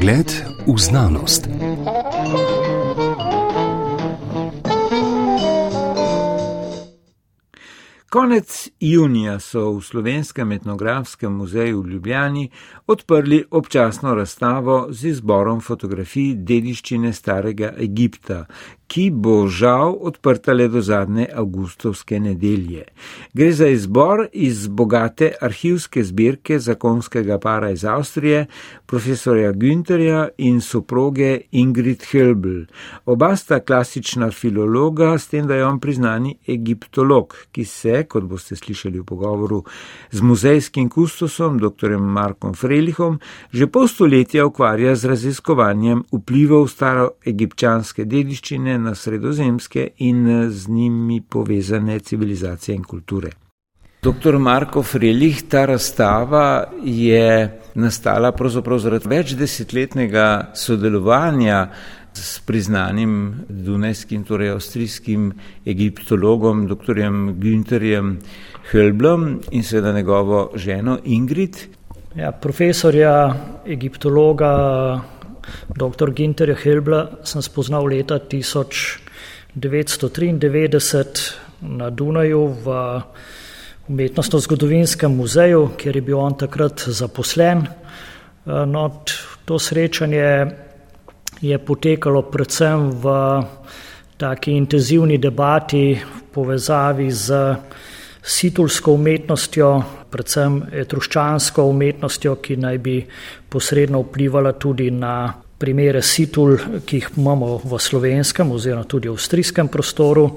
Pogled v znanost. Konec junija so v Slovenskem etnografskem muzeju v Ljubljani odprli občasno razstavo z izborom fotografij dediščine starega Egipta, ki bo žal odprta le do zadnje avgustovske nedelje. Gre za izbor iz bogate arhivske zbirke zakonskega para iz Avstrije, profesorja Günterja in soproge Ingrid Helbl. Oba sta klasična filologa, s tem, da je on priznani egiptolog, ki se, kot boste slišali v pogovoru z muzejskim kustosom, dr. Markom Frelihom, že pol stoletja ukvarja z raziskovanjem vplivov staroegipčanske dediščine na sredozemske in eh, z njimi povezane civilizacije in kulture. Dr. Marko Frelih, ta razstava je nastala pravzaprav zaradi več desetletnega sodelovanja s priznanim dunajskim, torej avstrijskim egiptologom, dr. Günterjem Hölblom in seveda njegovo ženo Ingrid. Ja, profesorja egiptologa Dr. Ginterja Helbla sem spoznal leta 1993 na Dunaju v umetnostno-zgodovinskem muzeju, kjer je bil on takrat zaposlen. No, to srečanje je potekalo predvsem v taki intenzivni debati v povezavi z situlsko umetnostjo, predvsem etruščansko umetnostjo, ki naj bi posredno vplivala tudi na primere situl, ki jih imamo v slovenskem oziroma tudi v avstrijskem prostoru.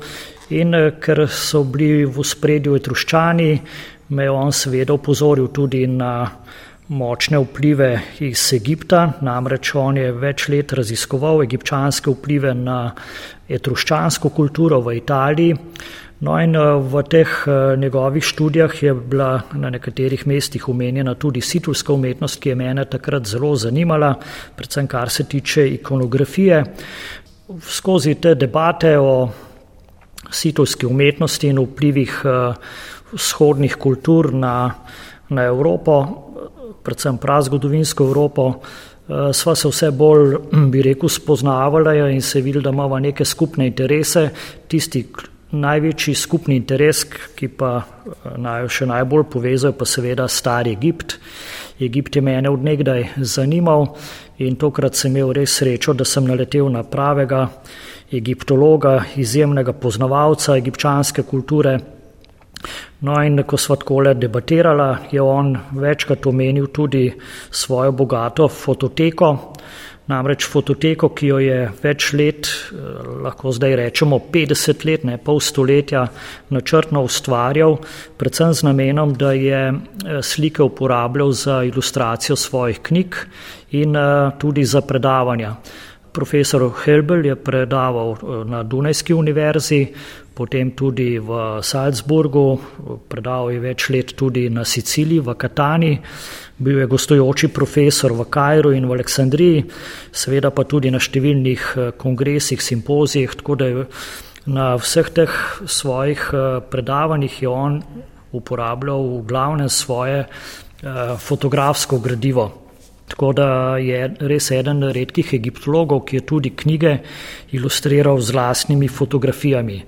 In eh, ker so bili v spredju etruščani, me je on seveda upozoril tudi na močne vplive iz Egipta, namreč on je več let raziskoval egipčanske vplive na etruščansko kulturo v Italiji. No, in eh, v teh eh, njegovih študijah je bila na nekaterih mestih omenjena tudi situlska umetnost, ki je mene takrat zelo zanimala, predvsem kar se tiče ikonografije. Skozi te debate o situlski umetnosti in vplivih eh, vzhodnih kultur na, na Evropo, predvsem prazgodovinsko Evropo, sva se vse bolj, bi rekel, spoznavala in se videla, da imamo neke skupne interese, tisti največji skupni interes, ki pa eh, naj še najbolj povezuje, pa seveda stari Egipt. Egipt je mene odnegdaj zanimal in tokrat sem imel res srečo, da sem naletel na pravega egiptologa, izjemnega poznavalca egipčanske kulture. No in ko sva takole debatirala, je on večkrat omenil tudi svojo bogato fototeko, Namreč fototeko, ki jo je več let, eh, lahko zdaj rečemo 50 let, ne pol stoletja, načrtno ustvarjal, predvsem z namenom, da je eh, slike uporabljal za ilustracijo svojih knjig in eh, tudi za predavanja. Profesor Helbel je predaval na Dunajski univerzi, potem tudi v Salzburgu, predaval je več let tudi na Siciliji, v Katani, bil je gostujoči profesor v Kajru in v Aleksandriji, seveda pa tudi na številnih eh, kongresih, simpozijih, tako da je na vseh teh svojih eh, predavanjih je on uporabljal v glavnem svoje eh, fotografsko gradivo. Tako da je res eden redkih egiptologov, ki je tudi knjige ilustriral z lastnimi fotografijami.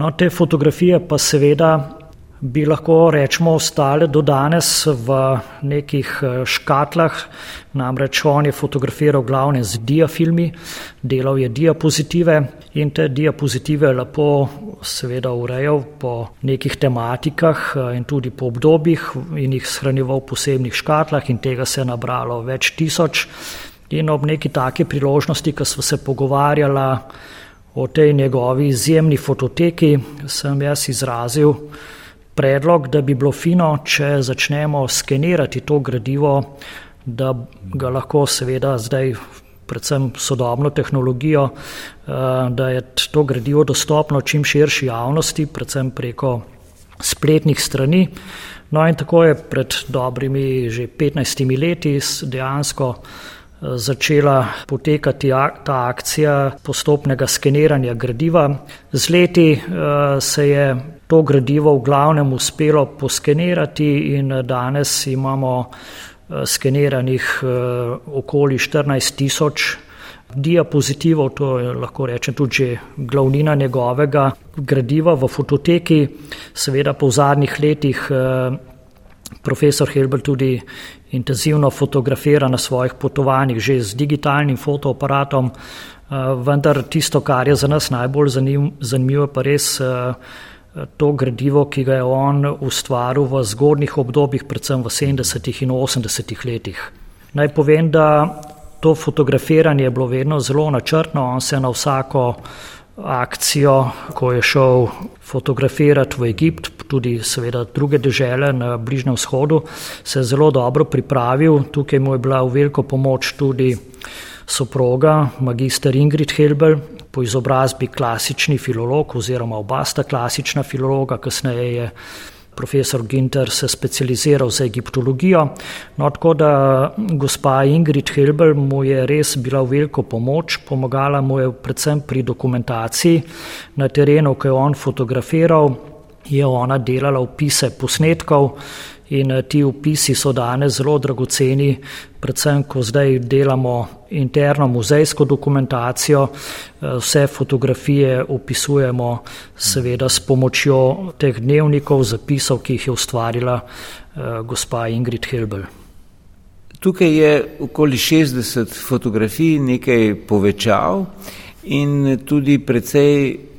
No, te fotografije pa seveda bi lahko rečemo ostale do danes v nekih eh, škatlah, namreč on je fotografiral glavne z diafilmi, delal je diapozitive in te diapozitive lepo seveda urejal po nekih tematikah eh, in tudi po obdobjih in jih shranjeval v posebnih škatlah in tega se je nabralo več tisoč. In ob neki take priložnosti, ko smo se pogovarjala o tej njegovi izjemni fototeki, sem jaz izrazil, predlog, da bi bilo fino, če začnemo skenirati to gradivo, da ga lahko seveda zdaj, predvsem sodobno tehnologijo, eh, da je to gradivo dostopno čim širši javnosti, predvsem preko spletnih strani. No in tako je pred dobrimi že 15 leti dejansko začela potekati ta akcija postopnega skeniranja gradiva. Z leti eh, se je to gradivo v glavnem uspelo poskenirati in danes imamo skeniranih okoli 14 tisoč diapozitivov, to je lahko rečem tudi glavnina njegovega gradiva v fototeki. Seveda po zadnjih letih profesor Helbel tudi intenzivno fotografira na svojih potovanjih, že z digitalnim fotoaparatom, vendar tisto, kar je za nas najbolj zanimivo, pa res to gradivo, ki ga je on ustvaril v zgodnih obdobjih, predvsem v 70. in 80. letih. Naj povem, da to fotografiranje je bilo vedno zelo načrtno, on se na vsako akcijo, ko je šel fotografirati v Egipt, tudi seveda druge države na Bližnjem vzhodu, se je zelo dobro pripravil. Tukaj mu je bila v veliko pomoč tudi soproga, magister Ingrid Helbel, po izobrazbi klasični filolog oziroma oba sta klasična filologa, kasneje je profesor Ginter se specializiral za egiptologijo. No, tako da gospa Ingrid Helbel mu je res bila v veliko pomoč, pomagala mu je predvsem pri dokumentaciji na terenu, ko je on fotografiral, je ona delala opise posnetkov in eh, ti upisi so danes zelo dragoceni, predvsem, ko zdaj delamo interno muzejsko dokumentacijo, eh, vse fotografije opisujemo seveda s pomočjo teh dnevnikov, zapisov, ki jih je ustvarila eh, gospa Ingrid Hilbel. Tukaj je okoli 60 fotografij, nekaj povečav in tudi precej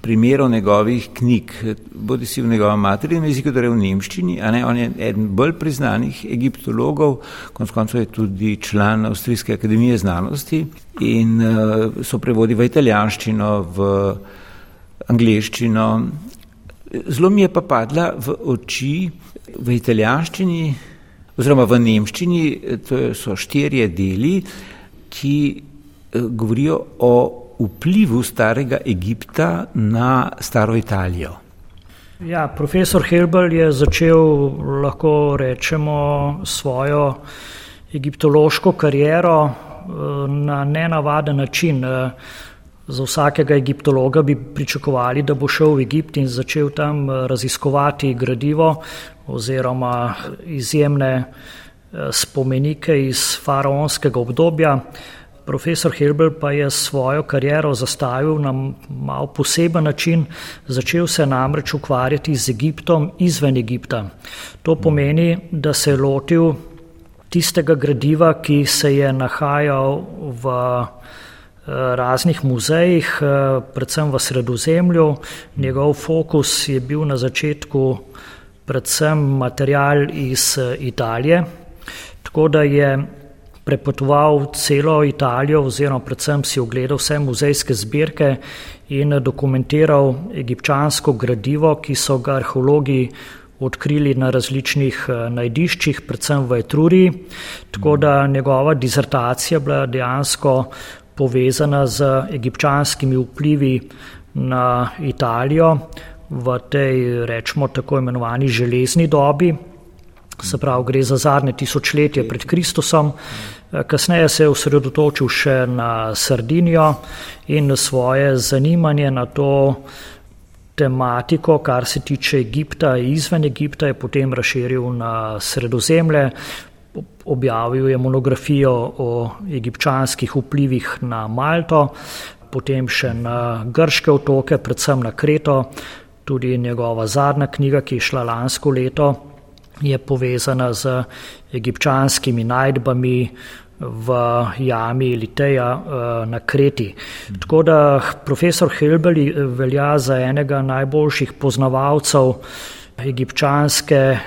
primerov njegovih knjig, bodi si v njegovem materinem jeziku, torej v nemščini, a ne, on je eden bolj priznanih egiptologov, konc koncev je tudi član Avstrijske akademije znanosti in uh, so prevodi v italijanščino, v angliščino. Zelo mi je pa padla v oči v italijanščini oziroma v nemščini, to so štirje deli, ki uh, govorijo o vplivu starega Egipta na staro Italijo? Ja, profesor Helbel je začel, lahko rečemo, svojo egiptološko kariero eh, na nenavaden način. Eh, za vsakega egiptologa bi pričakovali, da bo šel v Egipt in začel tam eh, raziskovati gradivo oziroma izjemne spomenike iz faraonskega obdobja. Profesor Helbel pa je svojo kariero zastavil na mal poseben način, začel se namreč ukvarjati z Egiptom izven Egipta. To pomeni, da se je lotil tistega gradiva, ki se je nahajal v eh, raznih muzejih, eh, predvsem v sredozemlju. Njegov fokus je bil na začetku predvsem material iz eh, Italije, tako da je prepotoval celo Italijo oziroma predvsem si ogledal vse muzejske zbirke in dokumentiral egipčansko gradivo, ki so ga arheologi odkrili na različnih eh, najdiščih, predvsem v Etruriji. Tako da njegova dizertacija bila dejansko povezana z egipčanskimi vplivi na Italijo v tej, rečemo, tako imenovani železni dobi, se pravi, gre za zadnje tisočletje pred Kristusom. Kasneje se je osredotočil še na Sardinijo in svoje zanimanje na to tematiko, kar se tiče Egipta in izven Egipta, je potem razširil na sredozemlje. Objavil je monografijo o egipčanskih vplivih na Malto, potem še na grške otoke, predvsem na Kreto. Tudi njegova zadnja knjiga, ki je šla lansko leto, je povezana z egipčanskimi najdbami v jami Liteja eh, na Kreti. Tako da profesor Helbeli velja za enega najboljših poznavalcev egipčanske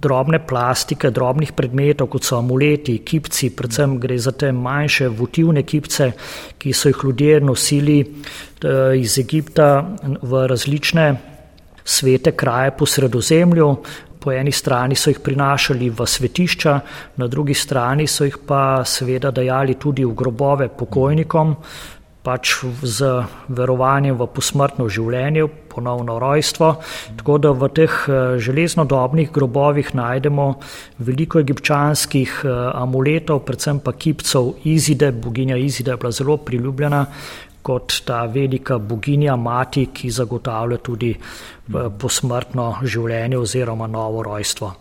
drobne plastike, drobnih predmetov, kot so amuleti, kipci, predvsem gre za te manjše votivne kipce, ki so jih ljudje nosili eh, iz Egipta v različne svete kraje po sredozemlju, po eni strani so jih prinašali v svetišča, na drugi strani so jih pa seveda dajali tudi v grobove pokojnikom, pač z verovanjem v posmrtno življenje, ponovno rojstvo. Tako da v teh eh, železnodobnih grobovih najdemo veliko egipčanskih eh, amuletov, predvsem pa kipcev Izide, boginja Izide je bila zelo priljubljena kot ta velika boginja mati, ki zagotavlja tudi posmrtno življenje oziroma novo rojstvo.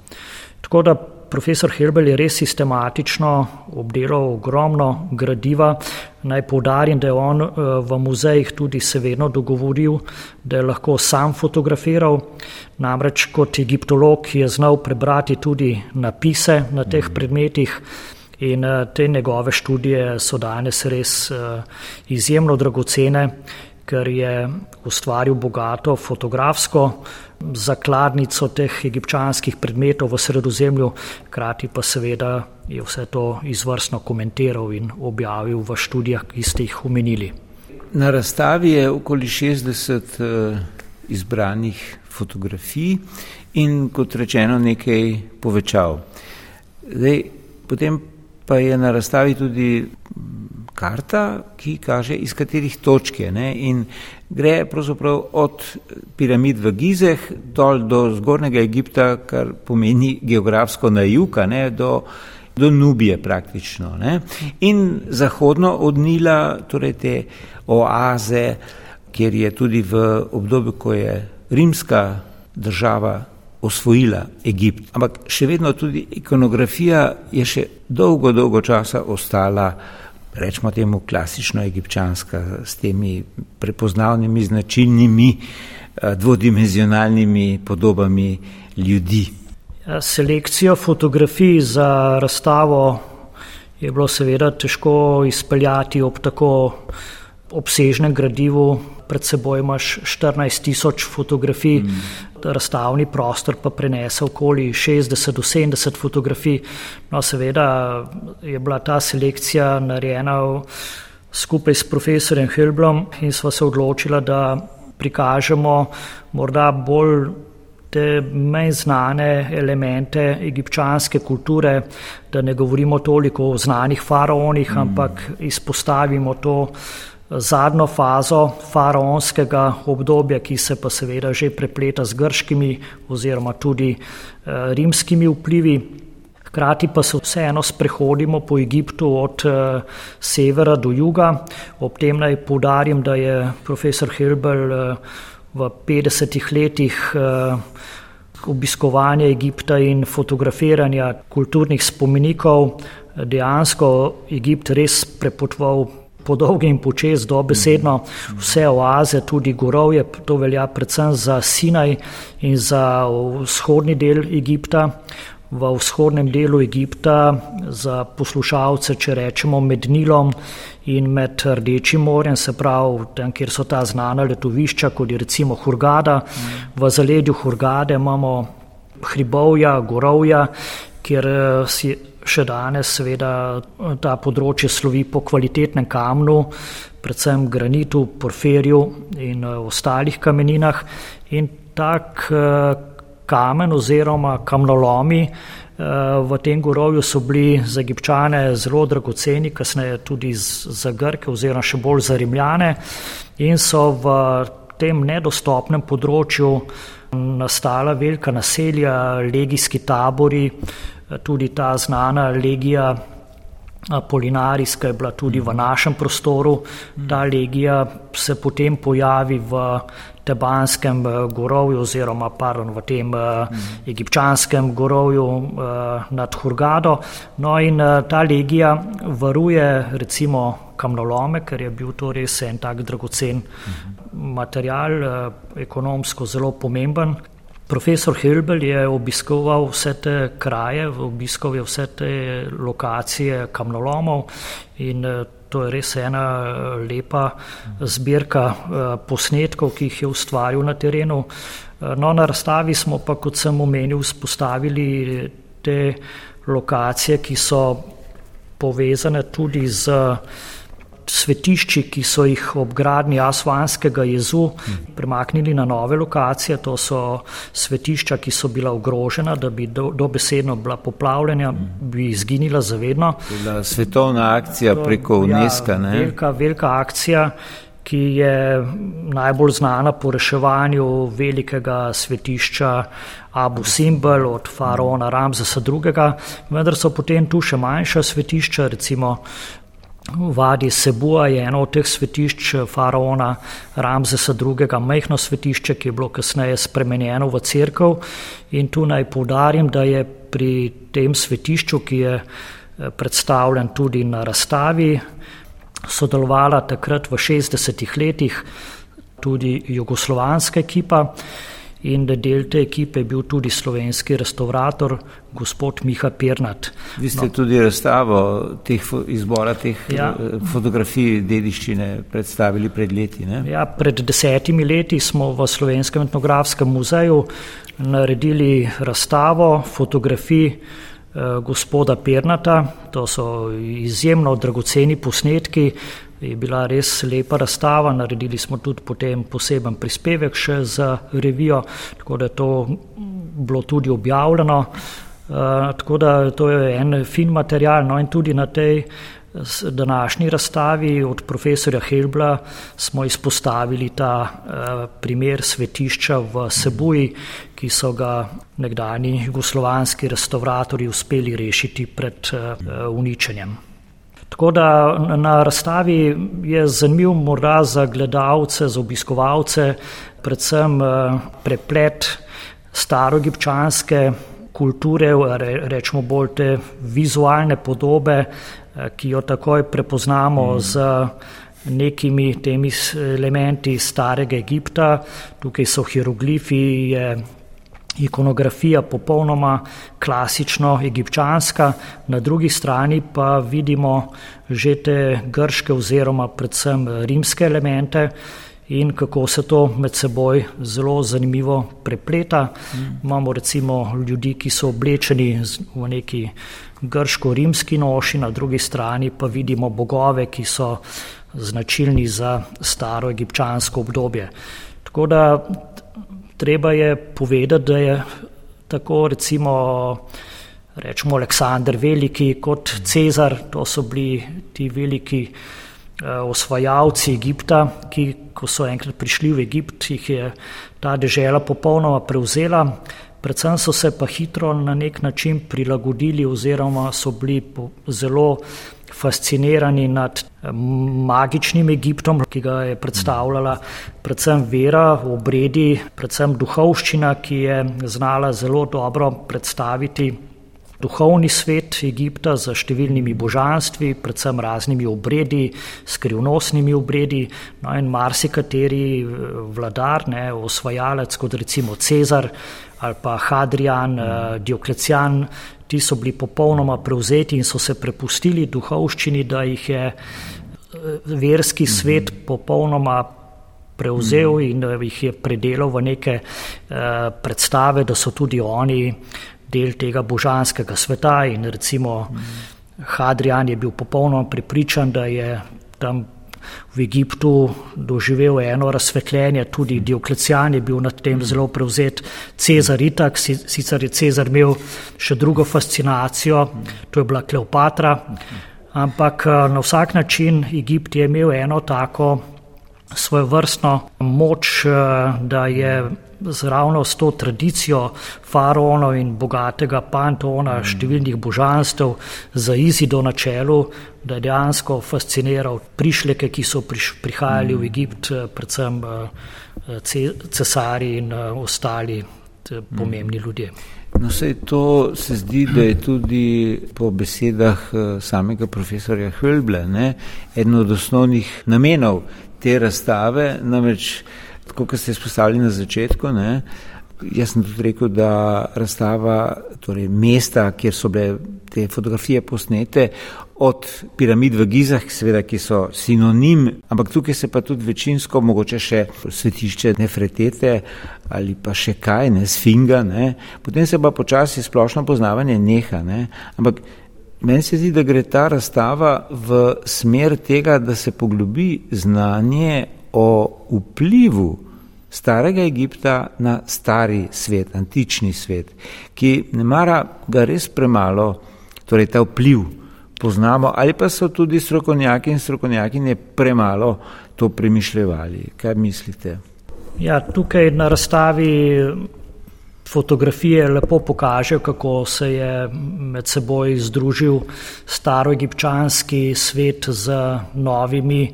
Tako da profesor Helbel je res sistematično obdelal ogromno gradiva. Naj povdarim, da je on eh, v muzejih tudi se vedno dogovoril, da je lahko sam fotografiral. Namreč kot egiptolog je znal prebrati tudi napise na teh predmetih. In eh, te njegove študije so danes res izjemno dragocene, ker je ustvaril bogato fotografsko zakladnico teh egipčanskih predmetov v sredozemlju, krati pa seveda je vse to izvrstno komentiral in objavil v študijah, ki ste jih omenili. Na razstavi je okoli 60 uh, izbranih fotografij in kot rečeno nekaj povečav. Zdaj, potem pa je na razstavi tudi karta, ki kaže, iz katerih točk je. Ne? In gre pravzaprav od piramid v Gizeh dol do zgornjega Egipta, kar pomeni geografsko na jug, do, do Nubije praktično. Ne? In zahodno od Nila, torej te oaze, kjer je tudi v obdobju, ko je rimska država osvojila Egipt. Ampak še vedno tudi ikonografija je še dolgo, dolgo časa ostala rečemo temu klasično egipčanska, s temi prepoznavnimi značilnimi eh, dvodimenzionalnimi podobami ljudi. Selekcijo fotografij za razstavo je bilo seveda težko izpeljati ob tako obsežnem gradivu. Pred seboj imaš 14 tisoč fotografij, mm razstavni prostor pa prenese okoli 60 do 70 fotografij. No, seveda je bila ta selekcija narejena skupaj s profesorjem Hilblom in smo se odločili, da prikažemo morda bolj te manj znane elemente egipčanske kulture, da ne govorimo toliko o znanih faraonih, mm. ampak izpostavimo to zadnjo fazo faraonskega obdobja, ki se pa seveda že prepleta z grškimi oziroma tudi eh, rimskimi vplivi. Hkrati pa se vseeno sprehodimo po Egiptu od eh, severa do juga. Ob tem naj poudarim, da je profesor Hilbel eh, v 50-ih letih obiskovanja Egipta in fotografiranja kulturnih spomenikov dejansko Egipt res prepotoval po dolgi in počes dobesedno vse oaze, tudi gorovje, to velja predvsem za Sinaj in za vzhodni del Egipta. V vzhodnem delu Egipta, za poslušalce, če rečemo med Nilom in med Rdečim morjem, se pravi tam, kjer so ta znana letovišča, kot je recimo Hurgada. V zaledju Hurgade imamo hribovja, gorovja, kjer si še danes seveda ta področje slovi po kvalitetnem kamnu, predvsem granitu, porferju in eh, ostalih kameninah. In tak eh, kamen oziroma kamnolomi eh, v tem gorovju so bili za egipčane zelo dragoceni, kasneje tudi za Grke oziroma še bolj za Rimljane in so v tem nedostopnem področju nastala velika naselja, legijski tabori, tudi ta znana legija polinarijska je bila tudi v našem prostoru. Ta legija se potem pojavi v tebanskem eh, gorovju oziroma pardon, v tem uh, egipčanskem gorovju uh, nad Hurgado. No in ta legija varuje recimo kamnolome, ker je bil to res en tak dragocen material, ekonomsko zelo pomemben. Profesor Hilbel je obiskoval vse te kraje, obiskal je vse te lokacije kamnolomov in eh, to je res ena eh, lepa zbirka eh, posnetkov, ki jih je ustvaril na terenu. No, na razstavi smo pa, kot sem omenil, spostavili te lokacije, ki so povezane tudi z svetišči, ki so jih ob gradnji Asvanskega jezu premaknili na nove lokacije. To so svetišča, ki so bila ogrožena, da bi dobesedno do bila poplavljena, bi izginila zavedno. Bila svetovna akcija preko ja, UNESCO. Ja, velika, velika akcija ki je najbolj znana po reševanju velikega svetišča Abu Simbel od faraona Ramzesa II. Vendar so potem tu še manjša svetišča, recimo Vadi Sebua je eno od teh svetišč faraona Ramzesa II. majhno svetišče, ki je bilo kasneje spremenjeno v crkv. In tu naj povdarim, da je pri tem svetišču, ki je eh, predstavljen tudi na razstavi, sodelovala takrat v 60-ih letih tudi jugoslovanska ekipa in da del te ekipe je bil tudi slovenski restaurator, gospod Miha Pirnat. Vi ste no. tudi razstavo teh izbora teh ja. Eh, fotografij dediščine predstavili pred leti. Ne? Ja, pred desetimi leti smo v Slovenskem etnografskem muzeju naredili razstavo fotografij eh, gospoda Pirnata. To so izjemno dragoceni posnetki, je bila res lepa razstava, naredili smo tudi potem poseben prispevek še za revijo, tako da je to bilo tudi objavljeno. Uh, tako da to je en fin material. No in tudi na tej današnji razstavi od profesorja Helbla smo izpostavili ta uh, primer svetišča v Sebuji, ki so ga nekdani jugoslovanski restauratori uspeli rešiti pred uh, uničenjem. Tako da na razstavi je zanimiv morda za gledalce, za obiskovalce, predvsem eh, preplet starogipčanske kulture, rečemo bolj te vizualne podobe, eh, ki jo takoj prepoznamo mm. z nekimi temi elementi starega Egipta. Tukaj so hieroglifi, je ikonografija popolnoma klasično egipčanska, na drugi strani pa vidimo že te grške oziroma predvsem rimske elemente in kako se to med seboj zelo zanimivo prepleta. Mm. Imamo recimo ljudi, ki so oblečeni v neki grško-rimski noši, na drugi strani pa vidimo bogove, ki so značilni za staro egipčansko obdobje. Tako da Treba je povedati, da je tako recimo rečemo Aleksandr Veliki kot Cezar, to so bili ti veliki uh, osvajalci Egipta, ki ko so enkrat prišli v Egipt, jih je ta dežela popolnoma prevzela. Predvsem so se pa hitro na nek način prilagodili oziroma so bili zelo fascinirani nad eh, magičnim Egiptom, ki ga je predstavljala predvsem vera, obredi, predvsem duhovščina, ki je znala zelo dobro predstaviti duhovni svet Egipta z številnimi božanstvi, predvsem raznimi obredi, skrivnostnimi obredi. No in marsikateri eh, vladar, ne, osvajalec kot recimo Cezar ali pa Hadrian, mm. Dioklecijan, ti so bili popolnoma prevzeti in so se prepustili duhovščini, da jih je eh, verski mhm. svet popolnoma prevzel mhm. in da jih je predelal v neke uh, predstave, da so tudi oni del tega božanskega sveta in recimo. Hadrian je bil popolnoma prepričan, da je tam v Egiptu doživel eno razsvetljenje, tudi Dioklecijan je bil nad tem zelo prevzet, Cezar itak, sicer je Cezar imel še drugo fascinacijo, to je bila Kleopatra, ampak eh, na vsak način Egipt je imel eno tako svojo vrstno moč, eh, da je zravno s to tradicijo faraonov in bogatega pantona, številnih božanstv za Izido na čelu, da je dejansko fasciniral prišleke, ki so priš, prihajali v Egipt, eh, predvsem eh, cesari in ostali pomembni ljudje. No, vse to se zdi, da je tudi po besedah samega profesorja Hölble eden od osnovnih namenov te razstave, namreč, kot ste izpostavili na začetku, ne, jaz sem tudi rekel, da razstava, torej mesta, kjer so bile te fotografije posnete, od piramid v Gizah, seveda, ki so sinonim, ampak tukaj se pa tudi večinsko, mogoče še svetišče Nefretete ali pa še kaj, ne, Sfinga, ne, potem se pa počasi splošno poznavanje neha, ne, ampak Meni se zdi, da gre ta razstava v smer tega, da se poglobi znanje o vplivu starega Egipta na stari svet, antični svet, ki ne mara ga res premalo, torej ta vpliv poznamo, ali pa so tudi strokovnjaki in strokovnjakinje premalo to premišljevali. Kaj mislite? Ja, tukaj na razstavi Fotografije lepo pokažejo, kako se je med seboj združil staroegipčanski svet z novimi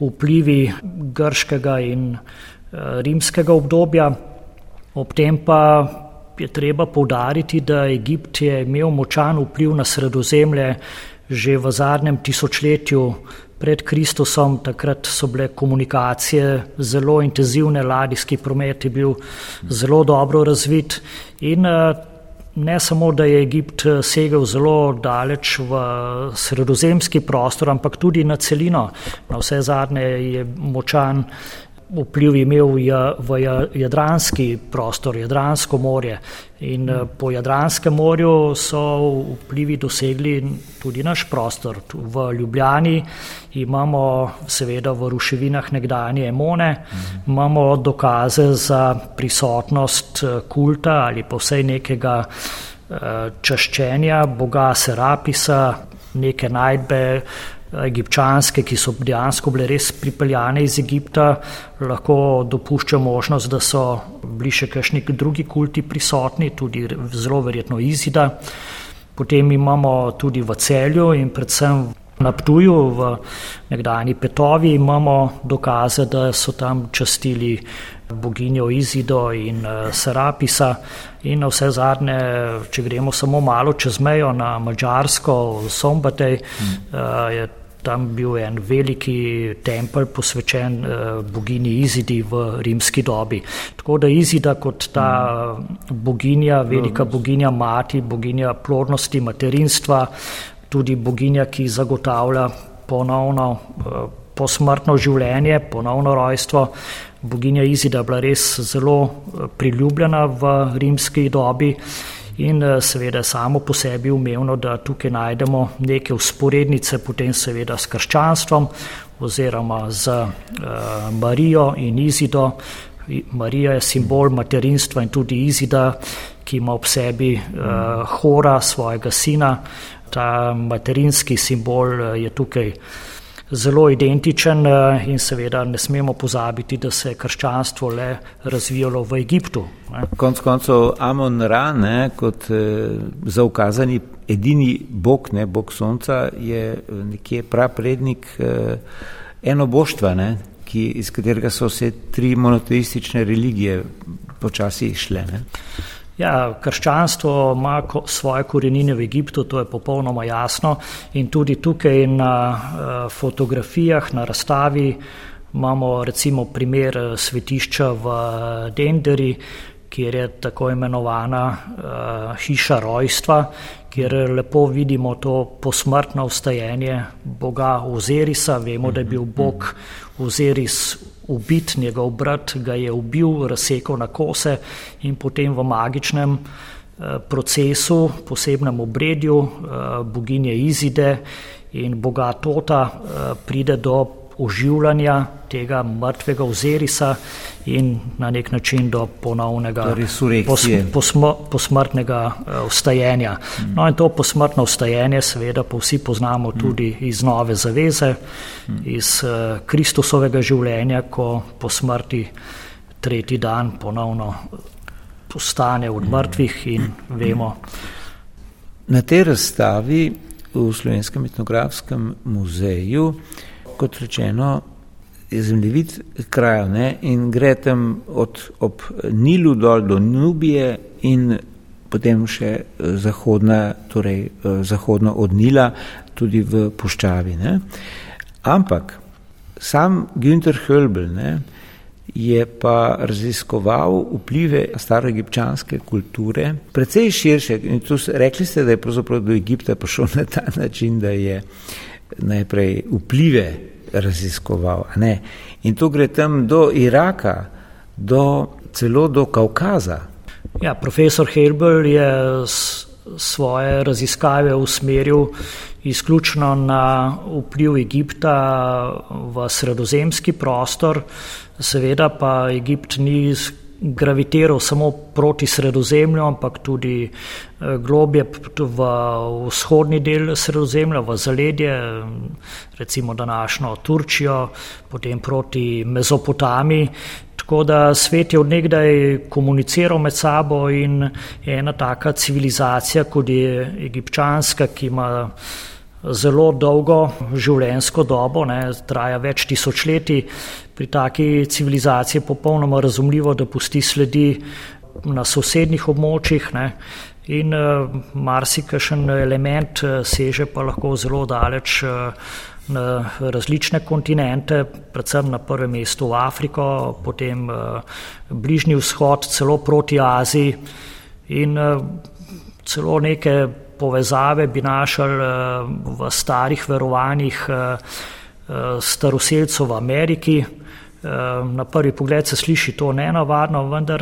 vplivi grškega in eh, rimskega obdobja. Ob tem pa je treba povdariti, da Egipt je imel močan vpliv na sredozemlje že v zadnjem tisočletju pred Kristusom, takrat so bile komunikacije zelo intenzivne, ladijski promet je bil zelo dobro razvit in eh, ne samo, da je Egipt eh, segel zelo daleč v sredozemski prostor, ampak tudi na celino. Na vse zadnje je močan vpliv imel v jadranski prostor, jadransko morje. In eh, po Jadranskem morju so vplivi dosegli tudi naš prostor. V Ljubljani imamo seveda v ruševinah nekdanje Emone, imamo dokaze za prisotnost eh, kulta ali pa vsej nekega eh, čaščenja boga Serapisa, neke najdbe egipčanske, ki so dejansko bile res pripeljane iz Egipta, lahko dopušča možnost, da so bili še kakšni drugi kulti prisotni, tudi zelo verjetno Izida. Potem imamo tudi v celju in predvsem na Ptuju, v nekdani Petovi, imamo dokaze, da so tam častili boginjo Izido in uh, Serapisa. In na vse zadnje, če gremo samo malo čez mejo na Mačarsko, v Sombatej, mm. uh, je tam bil en veliki tempelj posvečen uh, bogini Izidi v rimski dobi. Tako da Izida kot ta boginja, velika boginja mati, boginja plodnosti, materinstva, tudi boginja, ki zagotavlja ponovno uh, posmrtno življenje, ponovno rojstvo. Boginja Izida je bila res zelo eh, priljubljena v rimski dobi in eh, seveda samo po sebi umevno, da tukaj najdemo neke usporednice potem seveda s krščanstvom oziroma z uh, Marijo in Izido. Marija je simbol materinstva in tudi Izida, ki ima ob sebi uh, hora svojega sina. Ta materinski simbol je tukaj uh, zelo identičen eh, in seveda ne smemo pozabiti, da se je krščanstvo le razvijalo v Egiptu. Konc koncev Amon Ra, ne, kot eh, zaukazani edini bog, ne, bog sonca, je eh, nekje praprednik eh, eno boštva, ne, ki, iz katerega so vse tri monoteistične religije počasi šle. Ne. Ja, krščanstvo ima svoje korenine v Egiptu, to je popolnoma jasno. In tudi tukaj na uh, fotografijah, na razstavi imamo recimo primer eh, svetišča v eh, Denderi, kjer je tako imenovana uh, hiša rojstva, kjer lepo vidimo to posmrtno vstajenje boga Ozerisa. Vemo, da je bil bog Ozeris ubit, njegov brat ga je ubil, razsekal na kose in potem v magičnem eh, procesu, posebnem obredju eh, boginje Izide in boga Tota eh, pride do oživljanja tega mrtvega ozerisa in na nek način do ponovnega pos, posm, posmrtnega uh, vstajenja. Mm. No in to posmrtno vstajenje seveda pa vsi poznamo mm. tudi iz nove zaveze, mm. iz uh, Kristusovega življenja, ko po smrti tretji dan ponovno postane od mrtvih in vemo. Na tej razstavi v Slovenskem etnografskem muzeju kot rečeno, zemljevid kraja ne? in gre tam od ob Nilu dol do Nubije in potem še eh, zahodna, torej eh, zahodno od Nila tudi v Puščavi. Ne? Ampak sam Günter Hölbel ne, je pa raziskoval vplive staroegipčanske kulture, precej širše. In tu rekli ste, da je pravzaprav do Egipta prišel na ta način, da je najprej vplive raziskoval. In to gre tam do Iraka, do, celo do Kaukaza. Ja, profesor Helbel je svoje raziskave usmeril izključno na vpliv Egipta v sredozemski prostor, seveda pa Egipt ni gravitiral samo proti sredozemlju, ampak tudi eh, globje v vzhodni del sredozemlja, v zaledje, recimo današnjo Turčijo, potem proti Mezopotamiji. Tako da svet je odnegdaj komuniciral med sabo in ena taka civilizacija, kot je egipčanska, ki ima zelo dolgo življenjsko dobo, ne, traja več tisočletij, pri taki civilizaciji je popolnoma razumljivo, da pusti sledi na sosednjih območjih. Ne, In uh, marsikajšen element uh, seže pa lahko zelo daleč uh, na različne kontinente, predvsem na prvem mestu v Afriko, potem uh, Bližnji vzhod, celo proti Aziji in uh, celo neke povezave bi našli uh, v starih verovanjih uh, uh, staroseljcev v Ameriki. Na prvi pogled se sliši to nenavadno, vendar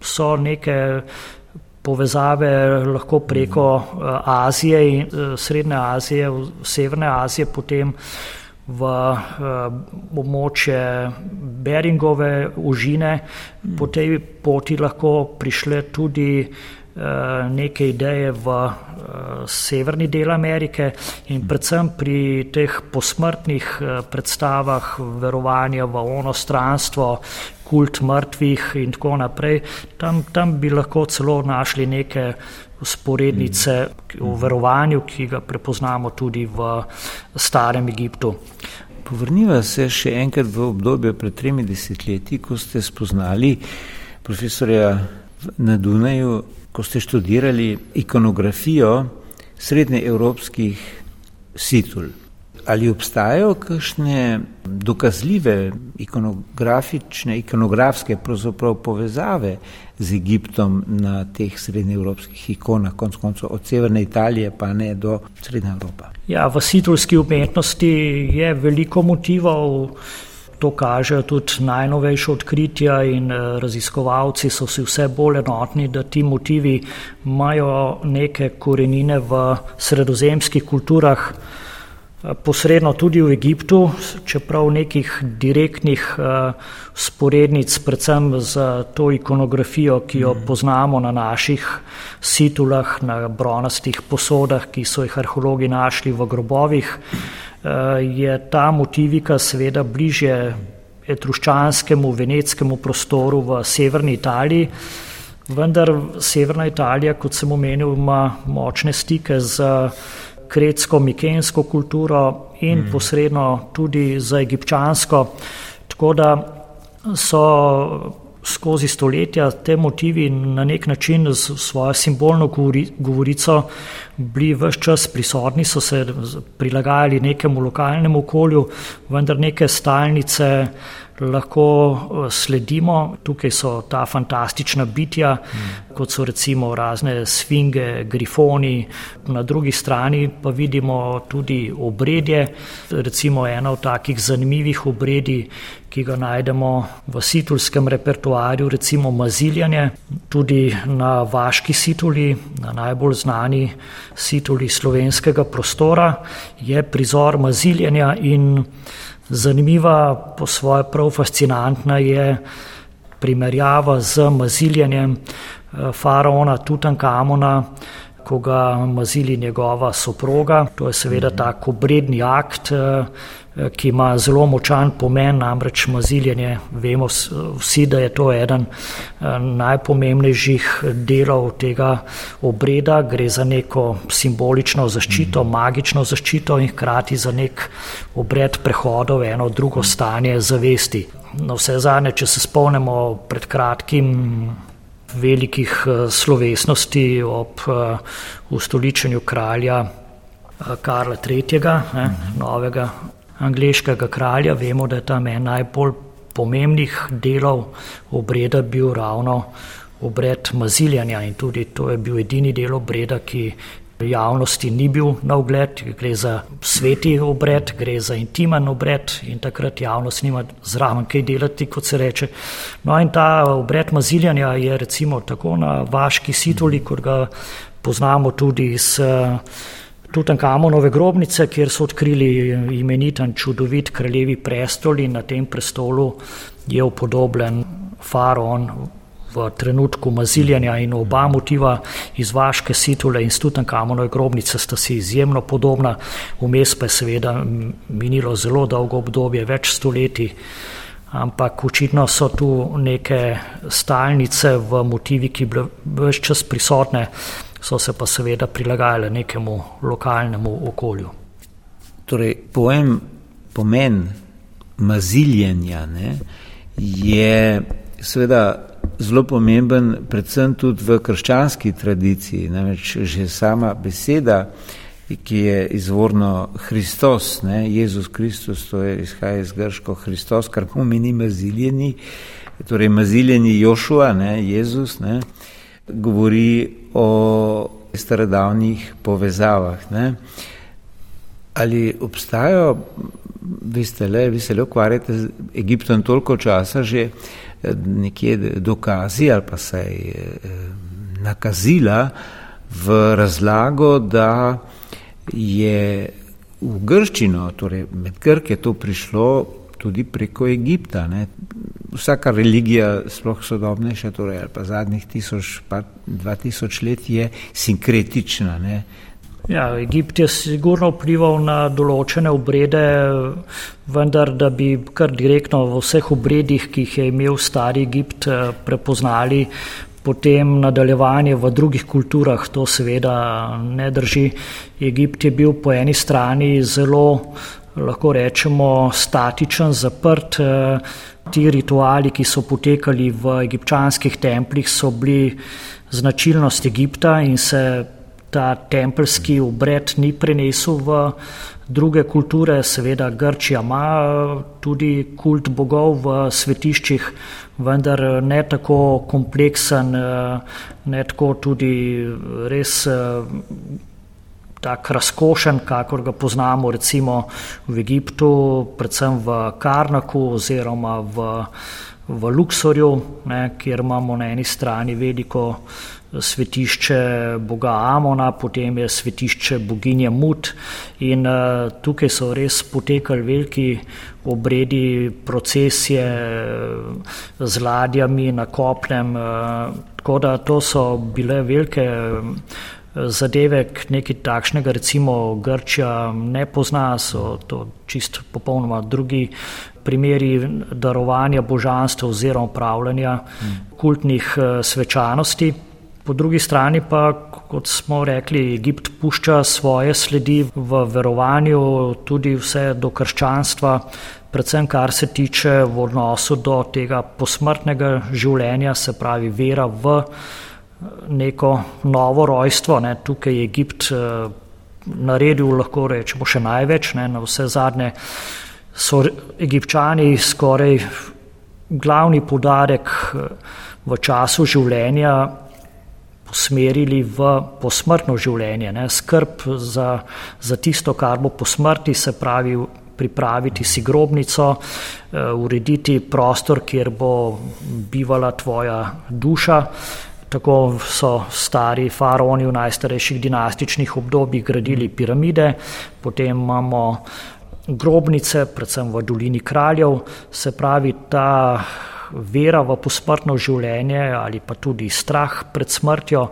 so neke povezave lahko preko eh, Azije in eh, Srednje Azije, Severne Azije, potem v eh, območje Beringove užine. Po tej poti lahko prišle tudi neke ideje v severni del Amerike in predvsem pri teh posmrtnih predstavah verovanja v ono stranstvo, kult mrtvih in tako naprej. Tam, tam bi lahko celo našli neke sporednice v verovanju, ki ga prepoznamo tudi v starem Egiptu. Povrniva se še enkrat v obdobje pred tremi desetletji, ko ste spoznali profesorja na Dunaju, ko ste študirali ikonografijo srednjeevropskih situl. Ali obstajajo kakšne dokazljive ikonografične, ikonografske povezave z Egiptom na teh srednjeevropskih ikonah, konc koncev od severne Italije pa ne do Srednje Evrope? Ja, v situlski umetnosti je veliko motivov. To kažejo tudi najnovejše odkritja in eh, raziskovalci so si vse bolj enotni, da ti motivi imajo neke korenine v sredozemskih kulturah posredno tudi v Egiptu, čeprav nekih direktnih sporednic, predvsem z to ikonografijo, ki jo mhm. poznamo na naših situlah, na bronastih posodah, ki so jih arheologi našli v grobovih, je ta motivika seveda bližje etruščanskemu, veneckemu prostoru v severni Italiji. Vendar severna Italija, kot sem omenil, ima močne stike z kretsko-mikensko kulturo in mm. posredno tudi za egipčansko. Tako da so skozi stoletja te motivi na nek način z svojo simbolno govorico bili vse čas prisotni, so se prilagajali nekemu lokalnemu okolju, vendar neke stalnice lahko eh, sledimo. Tukaj so ta fantastična bitja, mm. kot so recimo razne sfinge, grifoni, na drugi strani pa vidimo tudi obredje. Recimo ena od takih zanimivih obredi, ki ga najdemo v situlskem repertoarju, recimo maziljanje, tudi na vaški situli, na najbolj znani situli slovenskega prostora, je prizor maziljanja in Zanimiva, po svoje prav fascinantna je primerjava z maziljenjem eh, faraona Tutankamona, ko ga mazili njegova soproga. To je seveda tako bredni akt, eh, ki ima zelo močan pomen, namreč maziljenje. Vemo vsi, da je to eden eh, najpomembnejših delov tega obreda. Gre za neko simbolično zaščito, magično zaščito in hkrati za nek obred prehoda v eno drugo stanje zavesti. Na vse zadnje, če se spomnimo pred kratkim velikih eh, slovesnosti ob ustoličenju kralja Karla III., ne, novega angliškega kralja. Vemo, da je tam en najbolj pomembnih delov obreda bil ravno obred maziljanja in tudi to je bil edini del obreda, ki javnosti ni bil na ogled. Gre za sveti obred, gre za intimen obred in takrat javnost nima zraven kaj delati, kot se reče. No in ta obred maziljanja je recimo tako na vaški situli, kot ga poznamo tudi iz Tutankamonove grobnice, kjer so odkrili imeniten čudovit kraljevi prestol in na tem prestolu je upodobljen faraon v trenutku maziljanja in oba motiva iz vaške situle in Tutankamonove grobnice sta si izjemno podobna, vmes pa je seveda minilo zelo dolgo obdobje, več stoletij, ampak očitno so tu neke stalnice v motivi, ki bile vse čas prisotne, so se pa seveda prilagajale nekemu lokalnemu okolju. Torej, pojem, pomen maziljenja ne, je seveda zelo pomemben, predvsem tudi v krščanski tradiciji. Namreč že sama beseda, ki je izvorno Hristos, ne, Jezus Kristus, to je izhaja iz grško Hristos, kar pomeni maziljeni, torej maziljeni Jošua, ne, Jezus, ne, govori o starodavnih povezavah. Ne. Ali obstajajo, vi ste le, vi se le ukvarjate z Egiptom toliko časa že, nekje dokazi ali pa saj eh, nakazila v razlago, da je v Grščino, torej med Grke, to prišlo tudi preko Egipta. Ne. Vsaka religija, sploh sodobnejša, torej, ali pa zadnjih tisoč, pa dva tisoč let, je sinkretična. Ne. Ja, Egipt je sigurno vplival na določene obrede, vendar da bi kar direktno v vseh obredih, ki jih je imel stari Egipt, eh, prepoznali potem nadaljevanje v drugih kulturah, to seveda ne drži. Egipt je bil po eni strani zelo, lahko rečemo, statičen, zaprt. Eh, ti rituali, ki so potekali v egipčanskih templih, so bili značilnost Egipta in se ta tempelski obred ni prenesel v druge kulture, seveda Grčija ima tudi kult bogov v svetiščih, vendar ne tako kompleksen, ne tako tudi res tak razkošen, kakor ga poznamo recimo v Egiptu, predvsem v Karnaku oziroma v, v Luksorju, ne, kjer imamo na eni strani veliko svetišče boga Amona, potem je svetišče boginje Mut in uh, tukaj so res potekali veliki obredi, procesije z ladjami na kopnem, uh, tako da to so bile velike zadeve, nekaj takšnega recimo Grčija ne pozna, so to čist popolnoma drugi primeri darovanja božanstva oziroma upravljanja kultnih svečanosti. Po drugi strani pa, kot smo rekli, Egipt pušča svoje sledi v verovanju tudi vse do krščanstva, predvsem kar se tiče v odnosu do tega posmrtnega življenja, se pravi vera v neko novo rojstvo. Ne. Tukaj je Egipt eh, naredil, lahko rečemo, še največ, ne. na vse zadnje so egipčani skoraj glavni podarek eh, v času življenja usmerili v posmrtno življenje, ne, skrb za, za tisto, kar bo po smrti, se pravi, pripraviti si grobnico, uh, urediti prostor, kjer bo bivala tvoja duša. Tako so stari faraoni v najstarejših dinastičnih obdobjih gradili piramide, potem imamo grobnice, predvsem v dolini kraljev, se pravi, ta vera v posmrtno življenje ali pa tudi strah pred smrtjo.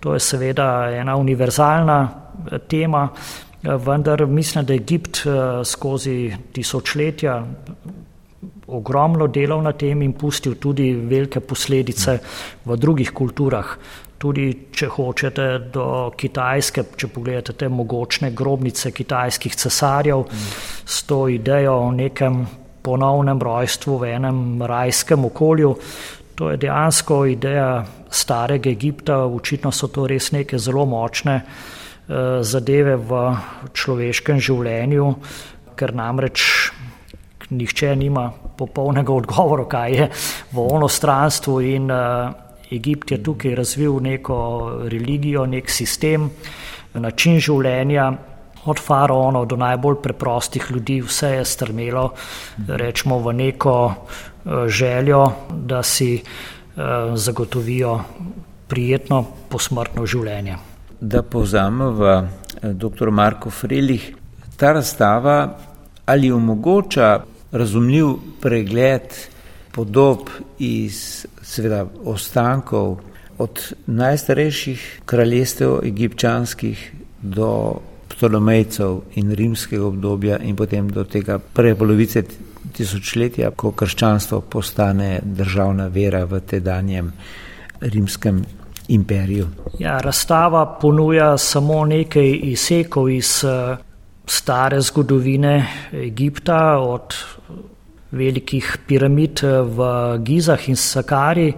To je seveda ena univerzalna eh, tema, eh, vendar mislim, da je Egipt eh, skozi tisočletja ogromno delal na tem in pustil tudi velike posledice v drugih kulturah. Tudi, če hočete, do Kitajske, če pogledate te mogočne grobnice kitajskih cesarjev, s to idejo o nekem ponovnem rojstvu v enem rajskem okolju. To je dejansko ideja starega Egipta, očitno so to res neke zelo močne eh, zadeve v človeškem življenju, ker namreč nihče nima popolnega odgovora, kaj je v onostranstvu in eh, Egipt je tukaj razvil neko religijo, nek sistem, način življenja, od faraonov do najbolj preprostih ljudi, vse je strmelo, rečemo, v neko eh, željo, da si eh, zagotovijo prijetno posmrtno življenje. Da povzamemo, dr. Marko Frelih, ta razstava ali omogoča razumljiv pregled podob iz seveda ostankov od najstarejših kraljestev egipčanskih do Ptolomejcev in rimskega obdobja in potem do tega prve polovice tisočletja, ko krščanstvo postane državna vera v tedanjem rimskem imperiju. Ja, razstava ponuja samo nekaj izsekov iz eh, stare zgodovine Egipta, od velikih piramid eh, v Gizah in Sakari,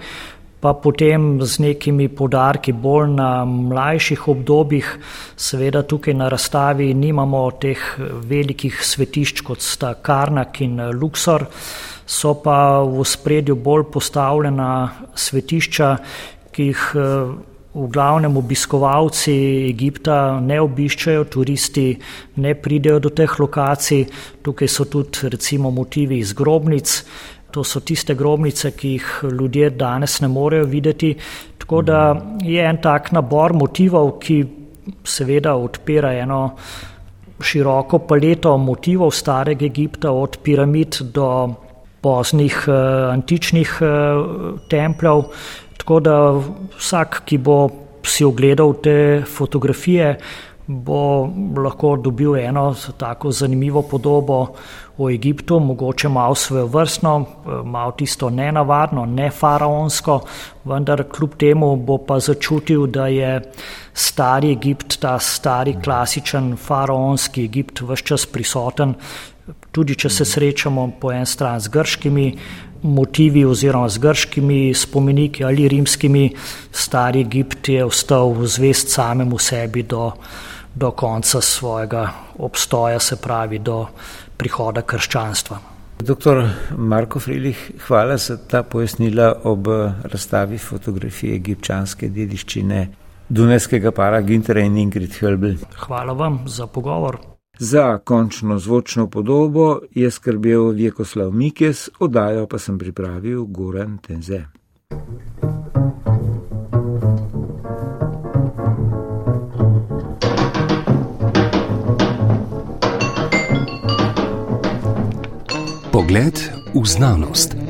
pa potem z nekimi podarki bolj na mlajših obdobjih. Seveda tukaj na razstavi nimamo teh velikih svetišč kot sta Karnak in Luxor, so pa v spredju bolj postavljena svetišča, ki jih eh, v glavnem obiskovalci Egipta ne obiščajo, turisti ne pridejo do teh lokacij. Tukaj so tudi recimo motivi iz grobnic, to so tiste grobnice, ki jih ljudje danes ne morejo videti. Tako da je en tak nabor motivov, ki seveda odpira eno široko paleto motivov starega Egipta, od piramid do poznih uh, antičnih uh, templjev. Tako da vsak, ki bo si ogledal te fotografije, bo lahko dobil eno tako zanimivo podobo o Egiptu, mogoče malo svojo vrstno, malo tisto nenavadno, ne faraonsko, vendar kljub temu bo pa začutil, da je stari Egipt, ta stari klasičen faraonski Egipt, vse čas prisoten, tudi če se srečamo po en stran z grškimi motivi oziroma z grškimi spomeniki ali rimskimi, stari Egipt je ostal zvest samemu sebi do, do konca svojega obstoja, se pravi do prihoda krščanstva. Doktor Marko Frilih, hvala za ta pojasnila ob razstavi fotografije egipčanske dediščine Dunajskega para Gintera in Ingrid Helbel. Hvala vam za pogovor. Za končno zvočno podobo je skrbel Vjekoslav Mikes, oddajo pa sem pripravil Goran Tenze. Pogled v znanost.